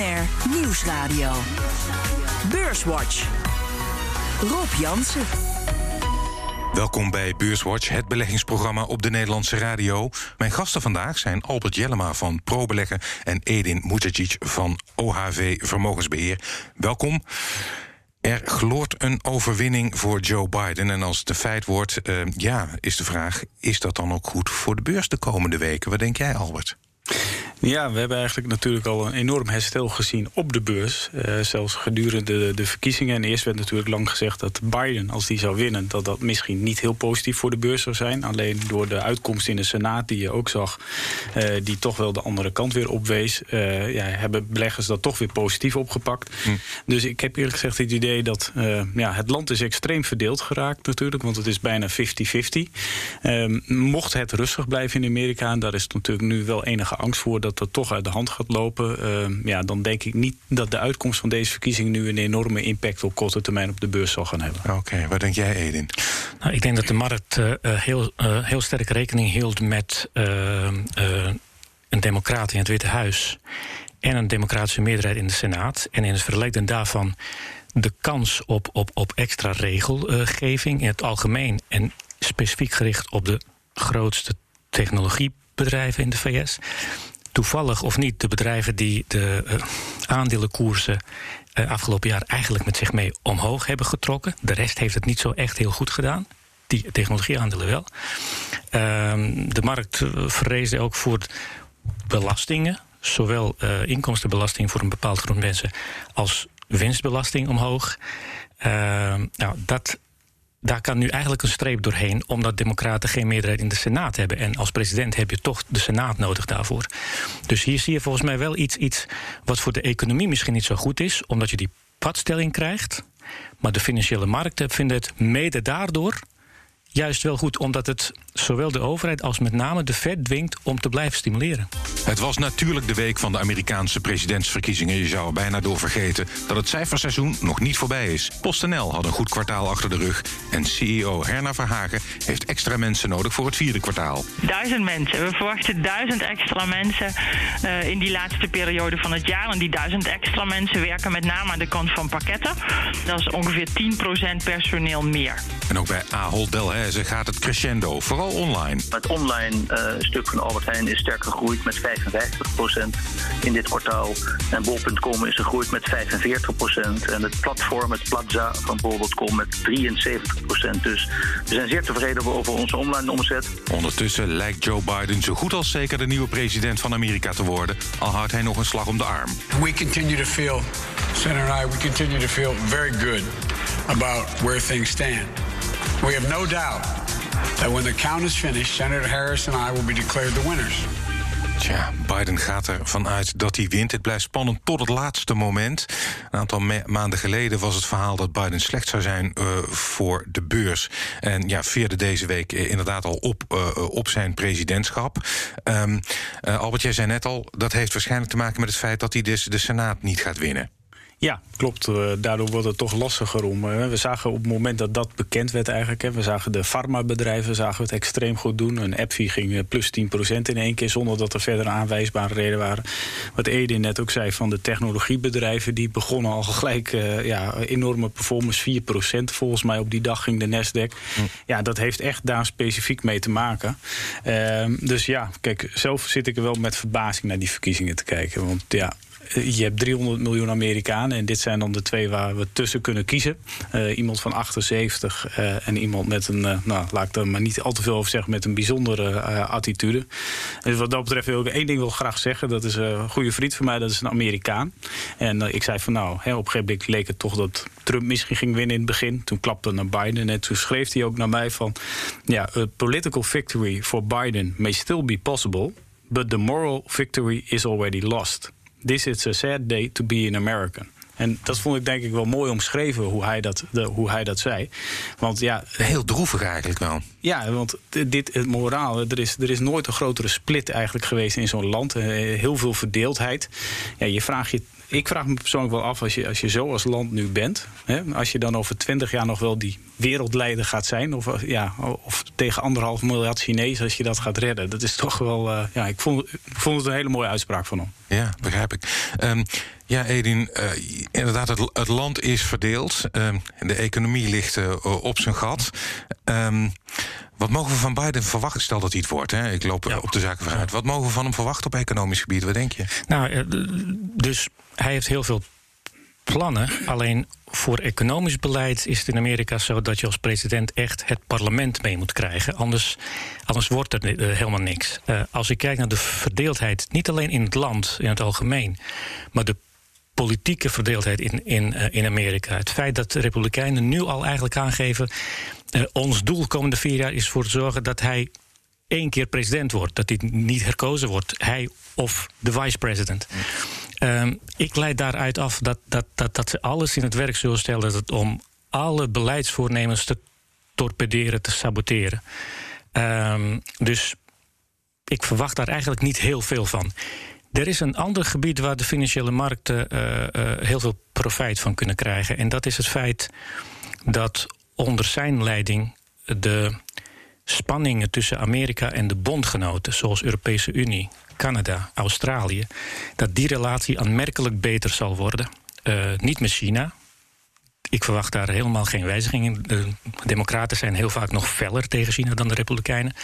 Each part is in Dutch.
Nieuwsradio. Beurswatch. Rob Jansen. Welkom bij Beurswatch, het beleggingsprogramma op de Nederlandse radio. Mijn gasten vandaag zijn Albert Jellema van ProBeleggen en Edin Mutacic van OHV Vermogensbeheer. Welkom. Er gloort een overwinning voor Joe Biden. En als het een feit wordt, uh, ja, is de vraag: is dat dan ook goed voor de beurs de komende weken? Wat denk jij, Albert? Ja, we hebben eigenlijk natuurlijk al een enorm herstel gezien op de beurs. Uh, zelfs gedurende de, de, verkiezingen. En eerst werd natuurlijk lang gezegd dat Biden, als die zou winnen... dat dat misschien niet heel positief voor de beurs zou zijn. Alleen door de uitkomst in de Senaat, die je ook zag... Uh, die toch wel de andere kant weer opwees... Uh, ja, hebben beleggers dat toch weer positief opgepakt. Hm. Dus ik heb eerlijk gezegd het idee dat... ja, het land is extreem verdeeld geraakt natuurlijk... want het is bijna 50-50. Ehm, mocht het rustig blijven in Amerika... en daar is natuurlijk nu wel enige angst voor... dat dat dat toch uit de hand gaat lopen... Uh, ja, dan denk ik niet dat de uitkomst van deze verkiezing... nu een enorme impact op korte termijn op de beurs zal gaan hebben. Oké, okay, wat denk jij, Edin? Nou, ik denk dat de markt uh, heel, uh, heel sterk rekening hield met een democraat in het Witte Huis... en een democratische meerderheid in de Senaat. En in het verleden daarvan de kans op, op, op extra regelgeving in het algemeen... en specifiek gericht op de grootste technologiebedrijven in de VS toevallig of niet de bedrijven die de uh, aandelenkoersen uh, afgelopen jaar eigenlijk met zich mee omhoog hebben getrokken. De rest heeft het niet zo echt heel goed gedaan. Die technologieaandelen wel. Uh, de markt eh, vreesde ook voor belastingen. Zowel inkomstenbelasting voor een bepaald groep mensen als winstbelasting omhoog. Ehm, nou, dat daar kan nu eigenlijk een streep doorheen, omdat Democraten geen meerderheid in de Senaat hebben. En als president heb je toch de Senaat nodig daarvoor. Dus hier zie je volgens mij wel iets, iets wat voor de economie misschien niet zo goed is, omdat je die padstelling krijgt. Maar de financiële markten vinden het mede daardoor juist wel goed, omdat het zowel de overheid als met name de Fed dwingt om te blijven stimuleren. Het was natuurlijk de week van de Amerikaanse presidentsverkiezingen. Je zou er bijna door vergeten dat het cijferseizoen nog niet voorbij is. PostNL had een goed kwartaal achter de rug. En CEO Herna Verhagen heeft extra mensen nodig voor het vierde kwartaal. Duizend mensen. We verwachten duizend extra mensen uh, in die laatste periode van het jaar. En die duizend extra mensen werken met name aan de kant van pakketten. Dat is ongeveer 10% personeel meer. En ook bij Ahold Delhaize gaat het crescendo. Vooral online. Het online uh, stuk van Albert Heijn is sterk gegroeid met 55% in dit kwartaal. En bol.com is gegroeid met 45%. En het platform, het Plaza van bol.com met 73%. Dus we zijn zeer tevreden over onze online omzet. Ondertussen lijkt Joe Biden zo goed als zeker de nieuwe president van Amerika te worden. Al houdt hij nog een slag om de arm. We continue to feel, Senator and I, we continue to feel very good about where things stand. We have no doubt that when the count is finished, Senator Harris and I will be declared the winners. Tja, Biden gaat ervan uit dat hij wint. Het blijft spannend tot het laatste moment. Een aantal maanden geleden was het verhaal dat Biden slecht zou zijn uh, voor de beurs. En ja, veerde deze week uh, inderdaad al op, uh, op zijn presidentschap. Um, Albert, jij zei net al, dat heeft waarschijnlijk te maken met het feit dat hij dus de Senaat niet gaat winnen. Ja, klopt. Uh, daardoor wordt het toch lastiger om. Uh, we zagen op het moment dat dat bekend werd eigenlijk... Hè, we zagen de farmabedrijven zagen het extreem goed doen. Een appfee ging uh, plus 10% in één keer... zonder dat er verder aanwijsbare reden waren. Wat Edin net ook zei van de technologiebedrijven... die begonnen al gelijk ja, enorme performance. 4% volgens mij op die dag ging de Nasdaq. Hm. Ja, dat heeft echt daar specifiek mee te maken. Ehm, dus ja, kijk, zelf zit ik er wel met verbazing naar die verkiezingen te kijken. Want ja, je hebt 300 miljoen Amerikanen. En dit zijn dan de twee waar we tussen kunnen kiezen. Uh, iemand van 78 uh, en iemand met een, nou, laat ik er maar niet al te veel over zeggen, met een bijzondere attitude. Dus wat dat betreft wil ik één ding wil graag zeggen. Dat is een goede vriend van mij, dat is een Amerikaan. En ik zei van nou, hè, op een gegeven moment leek het toch dat Trump misschien ging winnen in het begin. Toen klapte naar Biden. En toen schreef hij ook naar mij van ja, a political victory for Biden may still be possible. But the moral victory is already lost. This is a sad day to be an American. En dat vond ik denk ik wel mooi omschreven hoe hij dat, de, hoe hij dat zei. Want ja, Heel droevig eigenlijk wel. Ja, want dit, het moraal, er is, er is nooit een grotere split eigenlijk geweest in zo'n land. Eh, heel veel verdeeldheid. Ja, je vraagt je ik vraag me persoonlijk wel af, als je, als je zo als land nu bent, hè, als je dan over twintig jaar nog wel die wereldleider gaat zijn, of, ja, of tegen anderhalf miljard Chinezen, als je dat gaat redden. Dat is toch wel, uh, ja, ik vond, ik vond het een hele mooie uitspraak van hem. Ja, begrijp ik. Um, Ja, Edin, uh, inderdaad, het, het, land is verdeeld. Uh, de economie ligt uh, op zijn gat. Um, wat mogen we van Biden verwachten? Stel dat hij het wordt, hè? ik loop ja. op de zaken vooruit. Wat mogen we van hem verwachten op economisch gebied? Wat denk je? Nou, dus hij heeft heel veel plannen. Alleen voor economisch beleid is het in Amerika zo dat je als president echt het parlement mee moet krijgen. Anders, anders wordt er uh, helemaal niks. Uh, als ik kijk naar de verdeeldheid, niet alleen in het land in het algemeen, maar de politieke verdeeldheid in, in, uh, in Amerika. Het feit dat de Republikeinen nu al eigenlijk aangeven. ons doel komende vier jaar is voor te zorgen dat hij één keer president wordt. Dat hij niet herkozen wordt. Hij of de vice-president. Um, ik leid daaruit af dat, dat, dat, dat ze alles in het werk zullen stellen dat het om alle beleidsvoornemens te torpederen, te saboteren. Um, dus ik verwacht daar eigenlijk niet heel veel van. Er is een ander gebied waar de financiële markten uh, uh, heel veel profijt van kunnen krijgen. En dat is het feit dat onder zijn leiding de spanningen tussen Amerika en de bondgenoten, zoals Europese Unie, Canada, Australië, dat die relatie aanmerkelijk beter zal worden. Uh, niet met China. Ik verwacht daar helemaal geen wijzigingen. De Democraten zijn heel vaak nog feller tegen China dan de Republikeinen.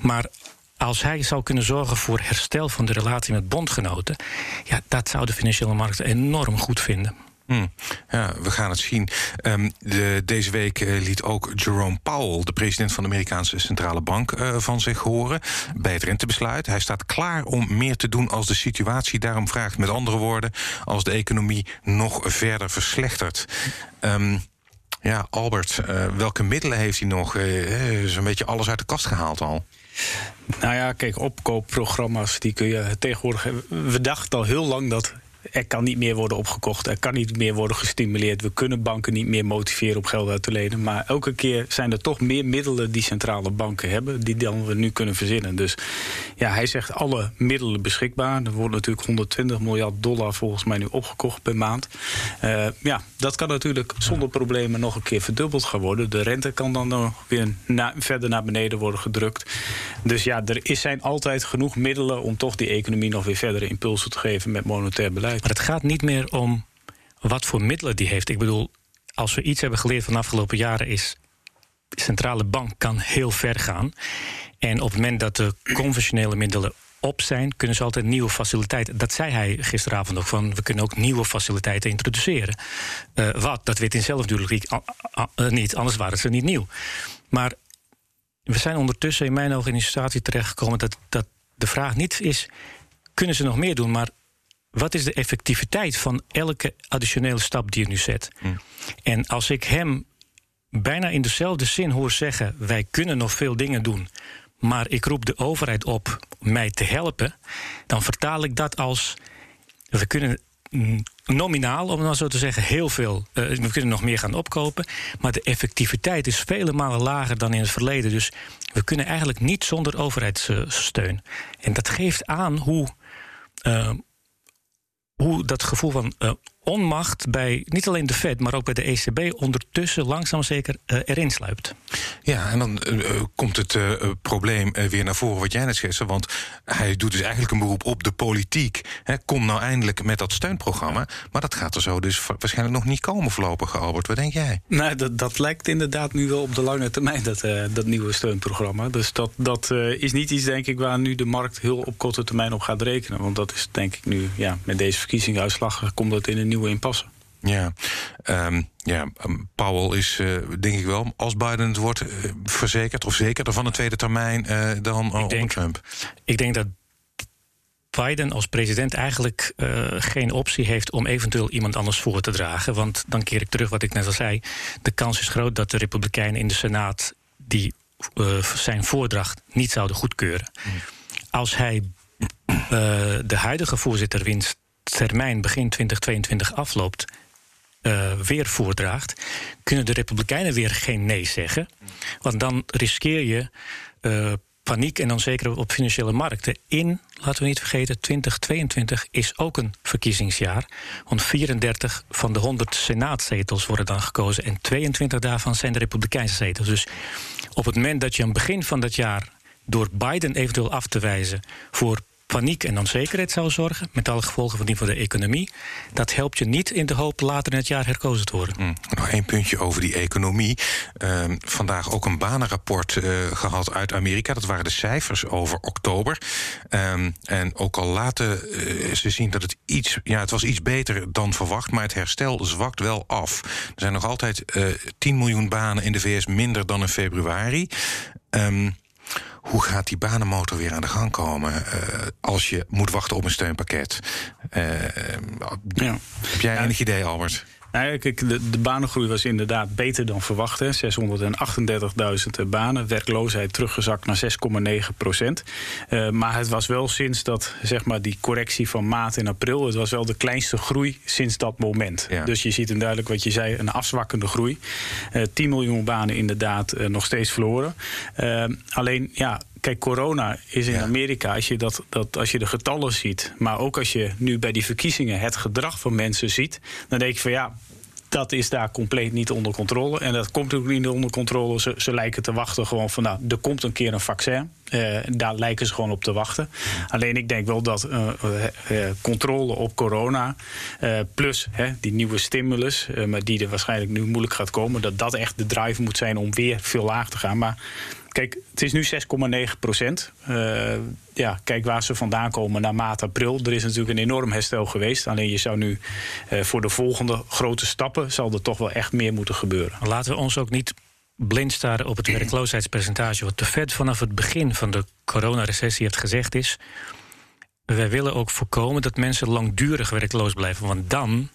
Maar als hij zou kunnen zorgen voor herstel van de relatie met bondgenoten, ja, dat zou de financiële markten enorm goed vinden. Hmm. Ja, we gaan het zien. Um, de, deze week uh, liet ook Jerome Powell, de president van de Amerikaanse Centrale Bank, uh, van zich horen bij het rentebesluit. Hij staat klaar om meer te doen als de situatie daarom vraagt. Met andere woorden, als de economie nog verder verslechtert. Um, ja, Albert, uh, welke middelen heeft hij nog? Zo'n beetje alles uit de kast gehaald al. Nou ja, kijk, opkoopprogramma's, die kun je tegenwoordig. We dachten al heel lang dat er kan niet meer worden opgekocht, er kan niet meer worden gestimuleerd. We kunnen banken niet meer motiveren om geld uit te lenen. Maar elke keer zijn er toch meer middelen die centrale banken hebben, die dan we nu kunnen verzinnen. Dus ja, hij zegt alle middelen beschikbaar. Er wordt natuurlijk 120 miljard dollar volgens mij nu opgekocht per maand. Uh, ja, dat kan natuurlijk zonder problemen nog een keer verdubbeld gaan worden. De rente kan dan nog weer verder naar beneden worden gedrukt. Dus ja, er zijn altijd genoeg middelen om toch die economie nog weer verdere impulsen te geven met monetair beleid. Maar het gaat niet meer om wat voor middelen die heeft. Ik bedoel, als we iets hebben geleerd van de afgelopen jaren is... de centrale bank kan heel ver gaan. En op het moment dat de conventionele middelen op zijn, kunnen ze altijd nieuwe faciliteiten. Dat zei hij gisteravond ook van. We kunnen ook nieuwe faciliteiten introduceren. Uh, wat? Dat weet in zelf natuurlijk uh, niet, anders waren ze niet nieuw. Maar we zijn ondertussen in mijn organisatie terechtgekomen dat, dat de vraag niet is: kunnen ze nog meer doen? Maar wat is de effectiviteit van elke additionele stap die je nu zet? Hm. En als ik hem bijna in dezelfde zin hoor zeggen: wij kunnen nog veel dingen doen, maar ik roep de overheid op mij te helpen, dan vertaal ik dat als we kunnen nominaal, om het maar zo te zeggen, heel veel. Uh, we kunnen nog meer gaan opkopen. Maar de effectiviteit is vele malen lager dan in het verleden. Dus we kunnen eigenlijk niet zonder overheidssteun. En dat geeft aan hoe. Uh, hoe dat gevoel van uh, onmacht bij niet alleen de Fed, maar ook bij de ECB ondertussen langzaam zeker uh, erin sluipt. Ja, en dan uh, komt het probleem weer naar voren wat jij net schetste. Want hij doet dus eigenlijk een beroep op de politiek. Hè, kom nou eindelijk met dat steunprogramma. Maar dat gaat er zo dus waarschijnlijk nog niet komen voorlopig, Albert. Wat denk jij? Nou, dat, dat lijkt inderdaad nu wel op de lange termijn, dat, dat nieuwe steunprogramma. Dus dat, dat is niet iets, denk ik, waar nu de markt heel op korte termijn op gaat rekenen. Want dat is denk ik nu, ja, met deze verkiezingsuitslag komt dat in een nieuwe inpassen. Ja, um, ja um, Powell is uh, denk ik wel, als Biden het wordt, uh, verzekerd of zekerder van een tweede termijn uh, dan ik denk, Trump. Ik denk dat Biden als president eigenlijk geen optie heeft om eventueel iemand anders voor te dragen. Want dan keer ik terug wat ik net al zei. De kans is groot dat de Republikeinen in de Senaat die zijn voordracht niet zouden goedkeuren. Mm. Als hij de huidige voorzitter winst termijn begin 2022 afloopt, uh, weer voordraagt, kunnen de Republikeinen weer geen nee zeggen. Want dan riskeer je uh, paniek en onzekerheid op financiële markten. In, laten we niet vergeten, 2022 is ook een verkiezingsjaar. Want 34 van de 100 senaatzetels worden dan gekozen en 22 daarvan zijn de Republikeinse zetels. Dus op het moment dat je aan het begin van dat jaar door Biden eventueel af te wijzen voor paniek en onzekerheid zou zorgen, met alle gevolgen van die voor de economie, dat helpt je niet in de hoop later in het jaar herkozen te worden. Mm, nog één puntje over die economie. Ehm, vandaag ook een banenrapport uh, gehad uit Amerika. Dat waren de cijfers over oktober. Um, en ook al laten uh, ze zien dat het iets, ja, het was iets beter dan verwacht, maar het herstel zwakt wel af. Er zijn nog altijd uh, eh, 10 miljoen banen in de VS minder dan in februari. Um, hoe gaat die banenmotor weer aan de gang komen uh, als je moet wachten op een steunpakket? Uh, ja. Heb jij enig idee, Albert? Nou, kijk, de, de, banengroei was inderdaad beter dan verwacht. 638.000 banen, werkloosheid teruggezakt naar 6,9 procent. Uh, maar het was wel sinds dat, zeg maar, die correctie van maart en april... het was wel de kleinste groei sinds dat moment. Ja. Dus je ziet een duidelijk, wat je zei, een afzwakkende groei. Uh, 10 miljoen banen inderdaad uh, nog steeds verloren. alleen, ja, Kijk, corona is in Amerika, als je, dat, dat, als je de getallen ziet, maar ook als je nu bij die verkiezingen het gedrag van mensen ziet, dan denk je van ja, dat is daar compleet niet onder controle. En dat komt ook niet onder controle. Ze, ze lijken te wachten gewoon van, nou, er komt een keer een vaccin. Uh, daar lijken ze gewoon op te wachten. Alleen ik denk wel dat uh, uh, controle op corona, plus die nieuwe stimulus, maar die er waarschijnlijk nu moeilijk gaat komen, dat dat echt de drive moet zijn om weer veel laag te gaan. Maar Kijk, het is nu 6,9 procent. Uh, ja, kijk waar ze vandaan komen na maart, april. Er is natuurlijk een enorm herstel geweest. Alleen je zou nu uh, voor de volgende grote stappen... zal er toch wel echt meer moeten gebeuren. Laten we ons ook niet blind staren op het werkloosheidspercentage. Wat de Fed vanaf het begin van de coronarecessie heeft gezegd is... wij willen ook voorkomen dat mensen langdurig werkloos blijven. Want dan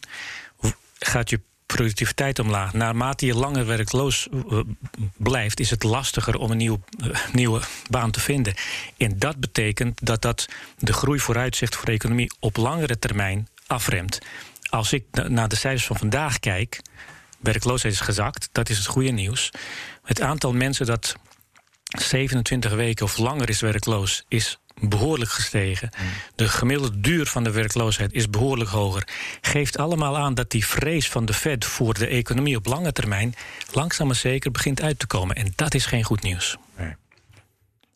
gaat je productiviteit omlaag. Naarmate je langer werkloos eh, blijft, is het lastiger om een uh, nieuwe baan te vinden. En dat betekent dat dat de groeivooruitzicht voor de economie op langere termijn afremt. Als ik naar de cijfers van vandaag kijk, werkloosheid is gezakt, dat is het goede nieuws. Het aantal mensen dat 27 weken of langer is werkloos, is behoorlijk gestegen. De gemiddelde duur van de werkloosheid is behoorlijk hoger. Geeft allemaal aan dat die vrees van de Fed voor de economie op lange termijn langzaam maar zeker begint uit te komen. En dat is geen goed nieuws. Nee.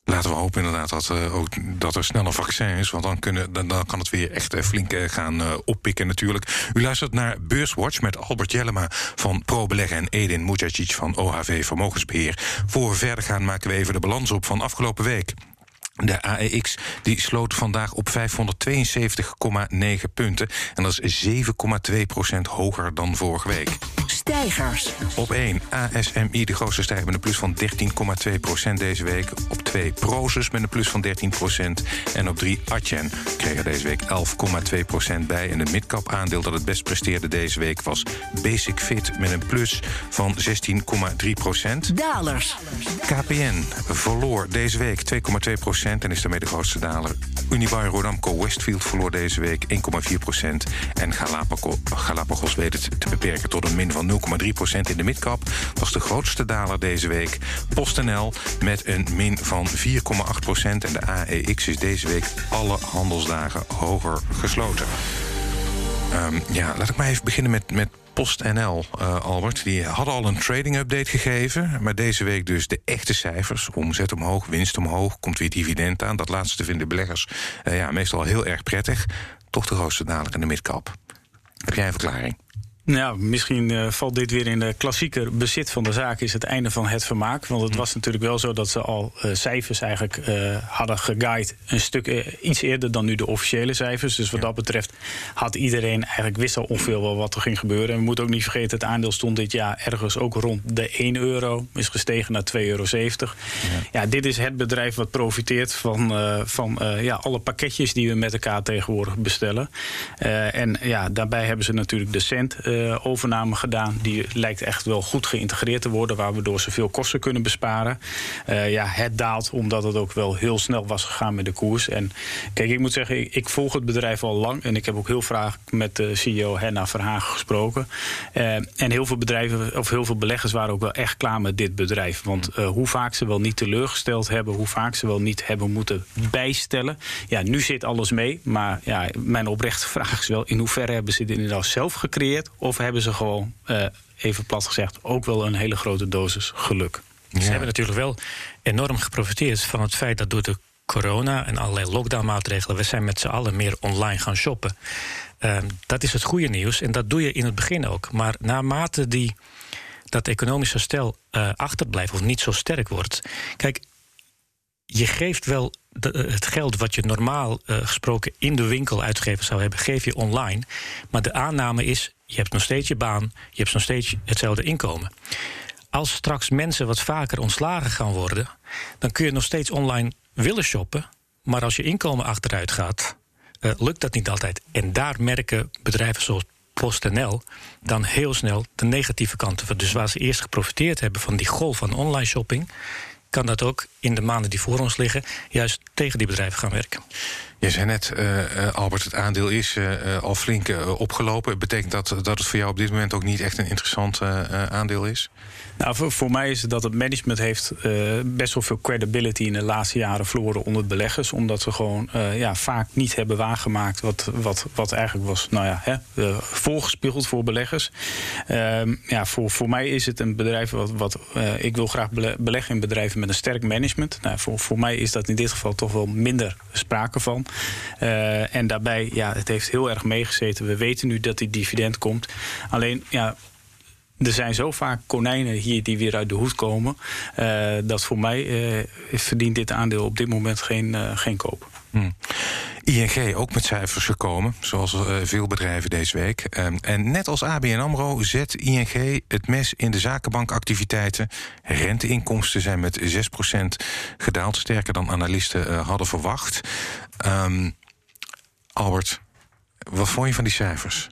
Laten we hopen inderdaad dat, uh, ook, dat er snel een vaccin is. Want dan, kunnen, dan, dan kan het weer echt uh, flink uh, gaan oppikken natuurlijk. U luistert naar Beurswatch met Albert Jellema van ProBeleggen... en Edin Mujacic van OHV Vermogensbeheer. Voor we verder gaan maken we even de balans op van afgelopen week. De AEX die sloot vandaag op 572,9 punten. En dat is 7,2 procent hoger dan vorige week. Stijgers. Op 1 ASMI, de grootste stijger met een plus van 13,2 procent deze week. Op 2 Prozus met een plus van 13 procent. En op 3 Atjen kreeg er deze week 11,2 procent bij. En het midcap aandeel dat het best presteerde deze week was Basic Fit met een plus van 16,3 procent. Dalers. KPN verloor deze week 2,2 procent en is daarmee de grootste daler. Unibail Rodamco Westfield verloor deze week 1,4% En Galapagos, Galapagos weet het te beperken tot een min van 0,3% in de midcap. was de grootste daler deze week. PostNL met een min van 4,8% En de AEX is deze week alle handelsdagen hoger gesloten. Um, ja, laat ik maar even beginnen met, met PostNL, uh, Albert. Die hadden al een trading update gegeven. Maar deze week dus de echte cijfers. Omzet omhoog, winst omhoog, komt weer dividend aan. Dat laatste vinden beleggers uh, ja, meestal heel erg prettig. Toch de grootste daler in de midcap. Heb jij een verklaring? Nou, misschien uh, valt dit weer in de klassieke bezit van de zaak, is het einde van het vermaak. Want het hm. was natuurlijk wel zo dat ze al uh, cijfers eigenlijk uh, hadden geguid een stuk iets eerder dan nu de officiële cijfers. Dus wat dat betreft had iedereen eigenlijk wist al ongeveer wel wat er ging gebeuren. En we moeten ook niet vergeten, het aandeel stond dit jaar ergens ook rond de 1 euro. Is gestegen naar 2,70 euro. Ja. ja. dit is het bedrijf wat profiteert van, van ja, alle pakketjes die we met elkaar tegenwoordig bestellen. en ja, daarbij hebben ze natuurlijk de cent overname gedaan. Die lijkt echt wel goed geïntegreerd te worden, waardoor ze veel kosten kunnen besparen. Uh, ja, het daalt omdat het ook wel heel snel was gegaan met de koers. En kijk, ik moet zeggen, ik, ik volg het bedrijf al lang en ik heb ook heel vaak met de CEO Henna Verhagen gesproken. Uh, en heel veel bedrijven of heel veel beleggers waren ook wel echt klaar met dit bedrijf. Want hoe vaak ze wel niet teleurgesteld hebben, hoe vaak ze wel niet hebben moeten bijstellen. Ja, nu zit alles mee. Maar ja, mijn oprechte vraag is wel: in hoeverre hebben ze dit inderdaad zelf gecreëerd? Of hebben ze gewoon, uh, even plat gezegd, ook wel een hele grote dosis geluk? Ze hebben natuurlijk wel enorm geprofiteerd van het feit dat door de corona en allerlei lockdownmaatregelen, we zijn met z'n allen meer online gaan shoppen. Ehm, dat is het goede nieuws en dat doe je in het begin ook. Maar naarmate die, dat economische stel uh, achterblijft of niet zo sterk wordt. Kijk, je geeft wel het geld wat je normaal uh, gesproken in de winkel uitgegeven zou hebben, geef je online. Maar de aanname is: je hebt nog steeds je baan, je hebt nog steeds hetzelfde inkomen. Als straks mensen wat vaker ontslagen gaan worden, dan kun je nog steeds online willen shoppen. Maar als je inkomen achteruit gaat, uh, lukt dat niet altijd. En daar merken bedrijven zoals PostNL dan heel snel de negatieve kanten van. Dus waar ze eerst geprofiteerd hebben van die golf van online shopping, kan dat ook in de maanden die voor ons liggen juist tegen die bedrijven gaan werken. Je zei net, uh, Albert, het aandeel is uh, al flink opgelopen. Betekent dat dat het voor jou op dit moment ook niet echt een interessant aandeel is? Nou, voor, voor, mij is het dat het management heeft best wel veel credibility in de laatste jaren verloren onder beleggers. Omdat ze gewoon ja, vaak niet hebben waargemaakt wat, wat, wat eigenlijk was nou ja, hè, voorgespiegeld voor beleggers. Ehm, ja, voor, voor mij is het een bedrijf wat, wat ik wil graag beleggen in bedrijven met een sterk management. Nou, voor, voor mij is dat in dit geval toch wel minder sprake van. Uh, en daarbij, ja, het heeft heel erg meegezeten. We weten nu dat die dividend komt. Alleen, ja, er zijn zo vaak konijnen hier die weer uit de hoed komen. Uh, dat voor mij uh, verdient dit aandeel op dit moment geen, geen koop. Hmm. ING ook met cijfers gekomen, zoals uh, veel bedrijven deze week. Um, en net als ABN AMRO zet ING het mes in de zakenbankactiviteiten. Renteinkomsten zijn met 6% gedaald, sterker dan analisten uh, hadden verwacht. Um, Albert, wat vond je van die cijfers?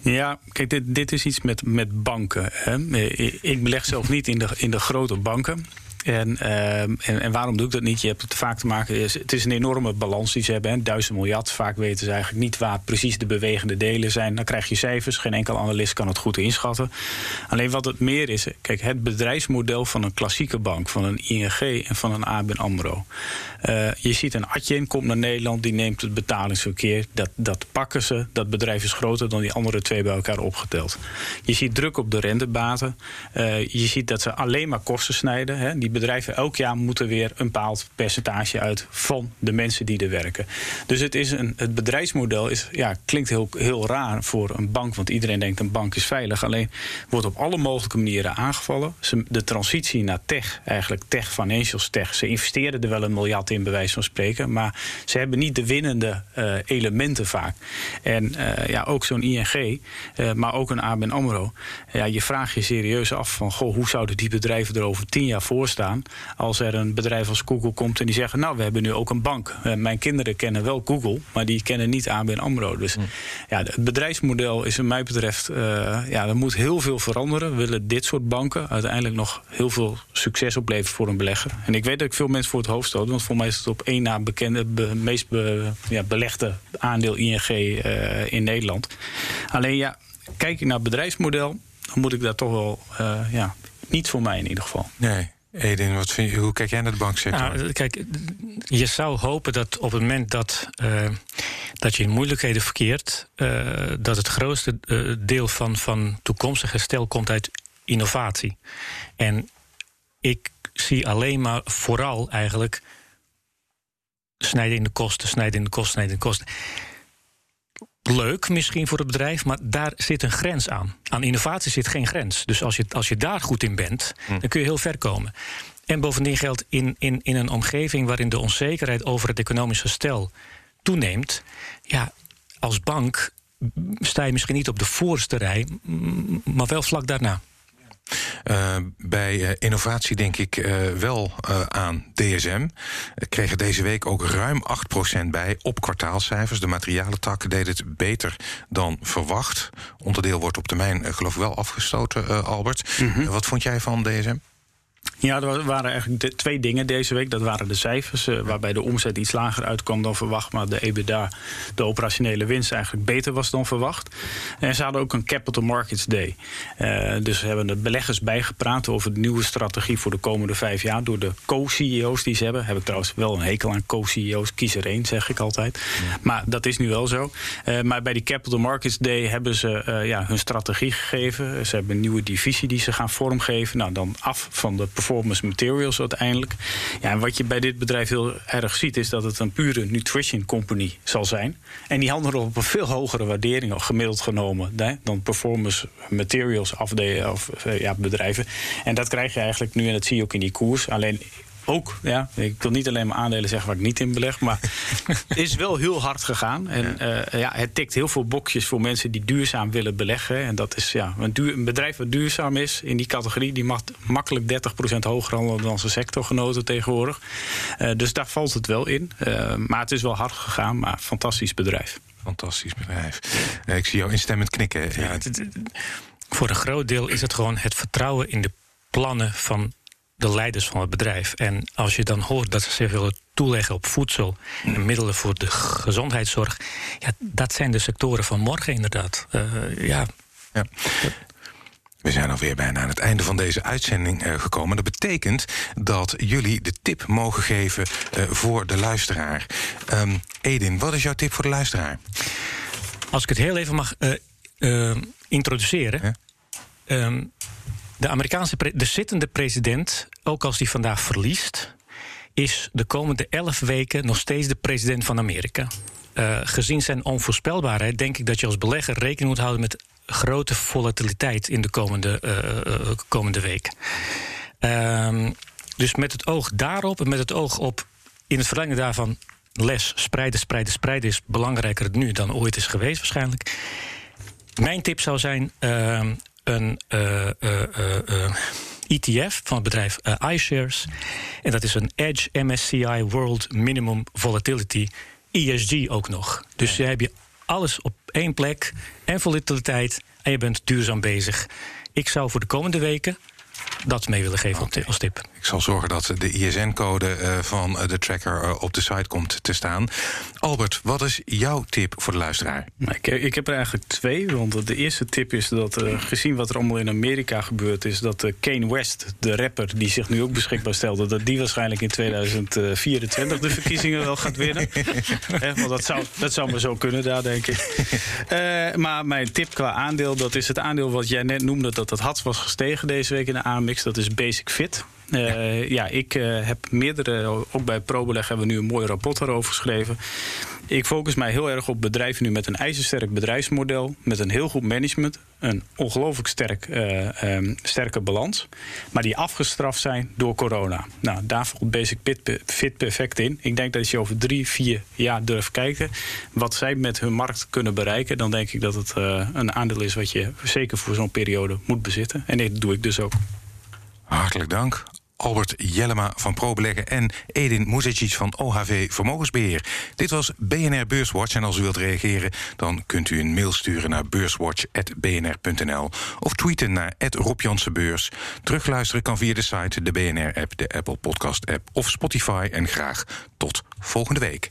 Ja, kijk, dit, dit is iets met, met banken. Hè. Ik beleg zelf niet in de, in de grote banken. En, ehm, en, en, waarom doe ik dat niet? Je hebt het vaak te maken. Het is een enorme balans die ze hebben. Hè. Duizend miljard. Vaak weten ze eigenlijk niet waar precies de bewegende delen zijn. Dan krijg je cijfers. Geen enkel analist kan het goed inschatten. Alleen wat het meer is. Kijk, het bedrijfsmodel van een klassieke bank, van een ING en van een ABN Amro. Uh, je ziet een Atjen komt naar Nederland, die neemt het betalingsverkeer. Dat, dat pakken ze. Dat bedrijf is groter dan die andere twee bij elkaar opgeteld. Je ziet druk op de rentebaten. Uh, je ziet dat ze alleen maar kosten snijden. Hè. Die bedrijven elk jaar moeten weer een bepaald percentage uit van de mensen die er werken. Dus het, is een, het bedrijfsmodel is, ja, klinkt heel, heel raar voor een bank, want iedereen denkt een bank is veilig. Alleen wordt op alle mogelijke manieren aangevallen. De transitie naar tech, eigenlijk tech, financials tech, ze investeren er wel een miljard in, bij wijze van spreken, maar ze hebben niet de winnende uh, elementen vaak. En uh, ja, ook zo'n ING, uh, maar ook een ABN AMRO. Ja, je vraagt je serieus af van, goh, hoe zouden die bedrijven er over tien jaar voor staan? Als er een bedrijf als Google komt en die zeggen: Nou, we hebben nu ook een bank. Uh, mijn kinderen kennen wel Google, maar die kennen niet ABN Amro. Dus mm. ja, het bedrijfsmodel is, wat mij betreft, uh, ja, er moet heel veel veranderen. We willen dit soort banken uiteindelijk nog heel veel succes opleveren voor een belegger. En ik weet dat ik veel mensen voor het hoofd stoot, want voor mij is het op één na bekende, be, meest be, ja, belegde aandeel ING uh, eh, in Nederland. Alleen ja, kijk je naar het bedrijfsmodel, dan moet ik daar toch wel, ja, niet voor mij in ieder geval. Nee. Edin, wat vind je, hoe kijk jij naar de banksector? Nou, kijk, je zou hopen dat op het moment dat, uh, dat je in moeilijkheden verkeert, uh, dat het grootste uh, deel van, van toekomstig herstel komt uit innovatie. En ik zie alleen maar vooral eigenlijk snijden in de kosten, snijden in de kosten, snijden in de kosten leuk misschien voor het bedrijf, maar daar zit een grens aan. Aan innovatie zit geen grens. Dus als je, als je daar goed in bent, hm. dan kun je heel ver komen. En bovendien geldt in, in, in een omgeving waarin de onzekerheid over het economische stel toeneemt, ja, als bank sta je misschien niet op de voorste rij, maar wel vlak daarna. Uh, bij uh, innovatie denk ik uh, wel aan DSM. kregen deze week ook ruim 8% bij op kwartaalcijfers. De materialentak deed het beter dan verwacht. Onderdeel wordt op termijn geloof ik wel afgestoten, Albert. Mm -hmm. wat vond jij van DSM? Ja, er waren eigenlijk twee dingen deze week. Dat waren de cijfers, uh, waarbij de omzet iets lager uitkwam dan verwacht, maar de EBITDA, de operationele winst, eigenlijk beter was dan verwacht. En ze hadden ook een Capital Markets Day. Uh, dus we hebben de beleggers bijgepraat over de nieuwe strategie voor de komende vijf jaar door de co-CEO's die ze hebben. Heb ik trouwens wel een hekel aan co-CEO's. Kies er één, zeg ik altijd. Maar dat is nu wel zo. Uh, maar bij die Capital Markets Day hebben ze ja, hun strategie gegeven. Ze hebben een nieuwe divisie die ze gaan vormgeven. Nou, dan af van de performance Performance Materials uiteindelijk. Ja, en wat je bij dit bedrijf heel erg ziet, is dat het een pure nutrition company zal zijn. En die handelen op een veel hogere waardering, gemiddeld genomen, dan Performance Materials afdelen of ja, bedrijven. En dat krijg je eigenlijk nu, en dat zie je ook in die koers. Alleen ook, ja. Ik wil niet alleen maar aandelen zeggen waar ik niet in beleg. Maar het is wel heel hard gegaan. En ja. Uh, ja. het tikt heel veel bokjes voor mensen die duurzaam willen beleggen. En dat is ja, een, duur, een bedrijf wat duurzaam is in die categorie, die mag makkelijk 30% hoger handelen dan zijn sectorgenoten tegenwoordig. Uh, dus daar valt het wel in. Uh, maar het is wel hard gegaan, maar fantastisch bedrijf. Fantastisch bedrijf. ik zie jou instemmend knikken. Ja, het, het, voor een groot deel is het gewoon het vertrouwen in de plannen van de leiders van het bedrijf. En als je dan hoort dat ze willen toeleggen op voedsel en middelen voor de gezondheidszorg, ja, dat zijn de sectoren van morgen inderdaad. Uh, ja. ja. We zijn alweer bijna aan het einde van deze uitzending uh, gekomen. Dat betekent dat jullie de tip mogen geven uh, voor de luisteraar. Um, Edin, wat is jouw tip voor de luisteraar? Als ik het heel even mag introduceren. Ja? Um, de Amerikaanse de zittende president, ook als die vandaag verliest, is de komende elf weken nog steeds de president van Amerika. Uh, gezien zijn onvoorspelbaarheid, denk ik dat je als belegger rekening moet houden met grote volatiliteit in de komende, uh, komende week. Ehm, dus met het oog daarop en met het oog op in het verlengde daarvan les spreiden, spreiden, spreiden is belangrijker nu dan ooit is geweest waarschijnlijk. Mijn tip zou zijn: ehm, een uh, uh, ETF van het bedrijf iShares. En dat is een Edge MSCI World Minimum Volatility. ESG ook nog. Dus ja. heb je alles op één plek en volatiliteit. En je bent duurzaam bezig. Ik zou voor de komende weken dat mee willen geven okay. als tip. Ik zal zorgen dat de ISN-code uh, van de tracker uh, op de site komt te staan. Albert, wat is jouw tip voor de luisteraar? Nou, ik, ik, heb er eigenlijk twee. Want de eerste tip is dat, gezien wat er allemaal in Amerika gebeurd is, dat Kane West, de rapper die zich nu ook beschikbaar stelde, dat die waarschijnlijk in 2024 de verkiezingen wel gaat winnen. He, want dat zou, dat zou maar zo kunnen daar, denk ik. maar mijn tip qua aandeel, dat is het aandeel wat jij net noemde, dat het hard was gestegen deze week in de Dat is Basic Fit. Uh, ja, ik uh, heb meerdere, ook bij ProBeleg hebben we nu een mooi rapport daarover geschreven. Ik focus mij heel erg op bedrijven nu met een ijzersterk bedrijfsmodel, met een heel goed management, een ongelooflijk sterk, uh, um, sterke balans, maar die afgestraft zijn door corona. Nou, daar valt Basic Fit perfect in. Ik denk dat als je over drie, vier jaar durft kijken wat zij met hun markt kunnen bereiken, dan denk ik dat het een aandeel is wat je zeker voor zo'n periode moet bezitten. En dat doe ik dus ook. Hartelijk dank. Albert Jellema van ProBeleggen en Edin Muzejic van OHV Vermogensbeheer. Dit was BNR Beurswatch en als u wilt reageren... dan kunt u een mail sturen naar beurswatch.bnr.nl... of tweeten naar Rob Beurs. Terugluisteren kan via de site, de BNR-app, de Apple Podcast-app of Spotify. En graag tot volgende week.